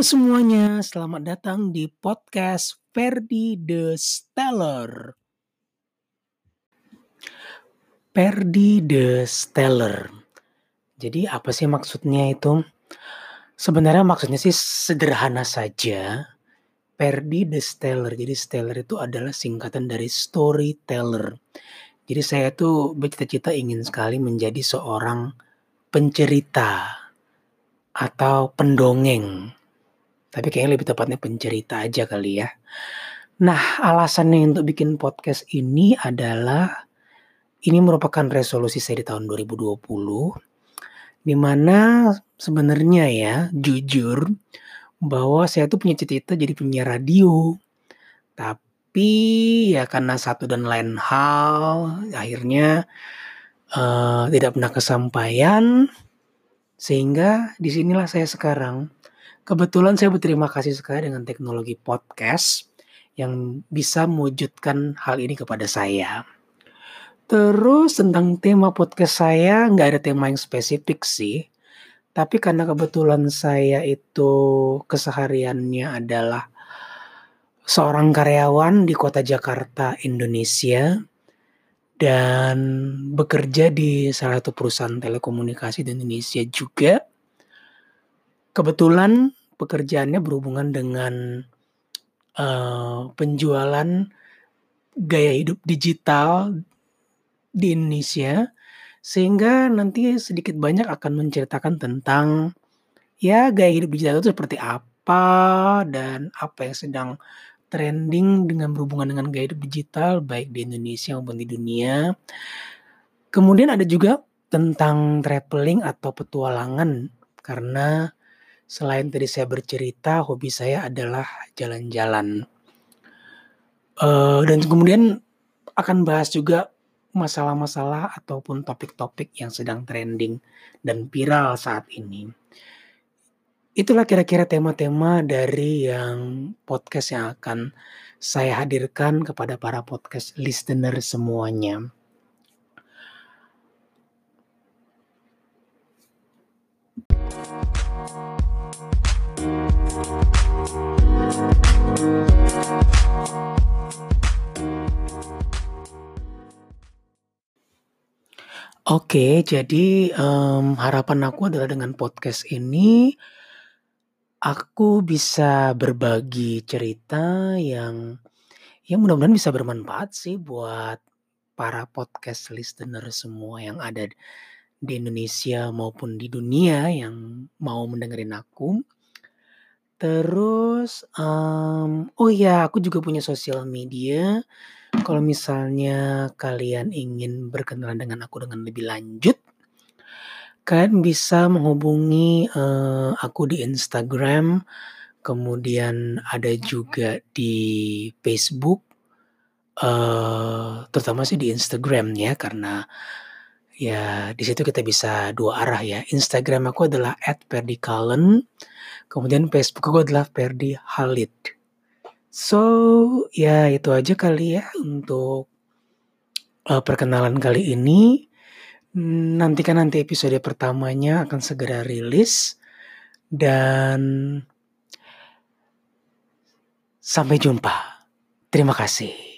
Semuanya, selamat datang di podcast Ferdi The Stellar. Ferdi The Stellar. Jadi apa sih maksudnya itu? Sebenarnya maksudnya sih sederhana saja. Ferdi The Stellar. Jadi Stellar itu adalah singkatan dari storyteller. Jadi saya tuh bercita-cita ingin sekali menjadi seorang pencerita atau pendongeng. Tapi kayaknya lebih tepatnya pencerita aja kali ya. Nah, alasannya untuk bikin podcast ini adalah ini merupakan resolusi saya di tahun 2020 di mana sebenarnya ya jujur bahwa saya tuh punya cita-cita jadi penyiar radio. Tapi ya karena satu dan lain hal akhirnya uh, tidak pernah kesampaian sehingga di sinilah saya sekarang Kebetulan saya berterima kasih sekali dengan teknologi podcast yang bisa mewujudkan hal ini kepada saya. Terus tentang tema podcast saya nggak ada tema yang spesifik sih. Tapi karena kebetulan saya itu kesehariannya adalah seorang karyawan di kota Jakarta, Indonesia dan bekerja di salah satu perusahaan telekomunikasi di Indonesia juga. Kebetulan pekerjaannya berhubungan dengan uh, penjualan gaya hidup digital di Indonesia sehingga nanti sedikit banyak akan menceritakan tentang ya gaya hidup digital itu seperti apa dan apa yang sedang trending dengan berhubungan dengan gaya hidup digital baik di Indonesia maupun di dunia. Kemudian ada juga tentang traveling atau petualangan karena Selain tadi saya bercerita, hobi saya adalah jalan-jalan. Uh, dan kemudian akan bahas juga masalah-masalah ataupun topik-topik yang sedang trending dan viral saat ini. Itulah kira-kira tema-tema dari yang podcast yang akan saya hadirkan kepada para podcast listener semuanya. Oke, jadi, um, harapan aku adalah dengan podcast ini, aku bisa berbagi cerita yang ya mudah-mudahan bisa bermanfaat sih buat para podcast listener semua yang ada di Indonesia maupun di dunia yang mau mendengarin aku. Terus, um, oh ya aku juga punya sosial media kalau misalnya kalian ingin berkenalan dengan aku dengan lebih lanjut, kalian bisa menghubungi uh, aku di Instagram, kemudian ada juga di Facebook, uh, terutama sih di Instagram ya karena ya di situ kita bisa dua arah ya. Instagram aku adalah @perdikalen, kemudian Facebook aku adalah Perdi Halid. So, ya itu aja kali ya untuk, uh, perkenalan kali ini. Nantikan nanti episode pertamanya akan segera rilis dan sampai jumpa. Terima kasih.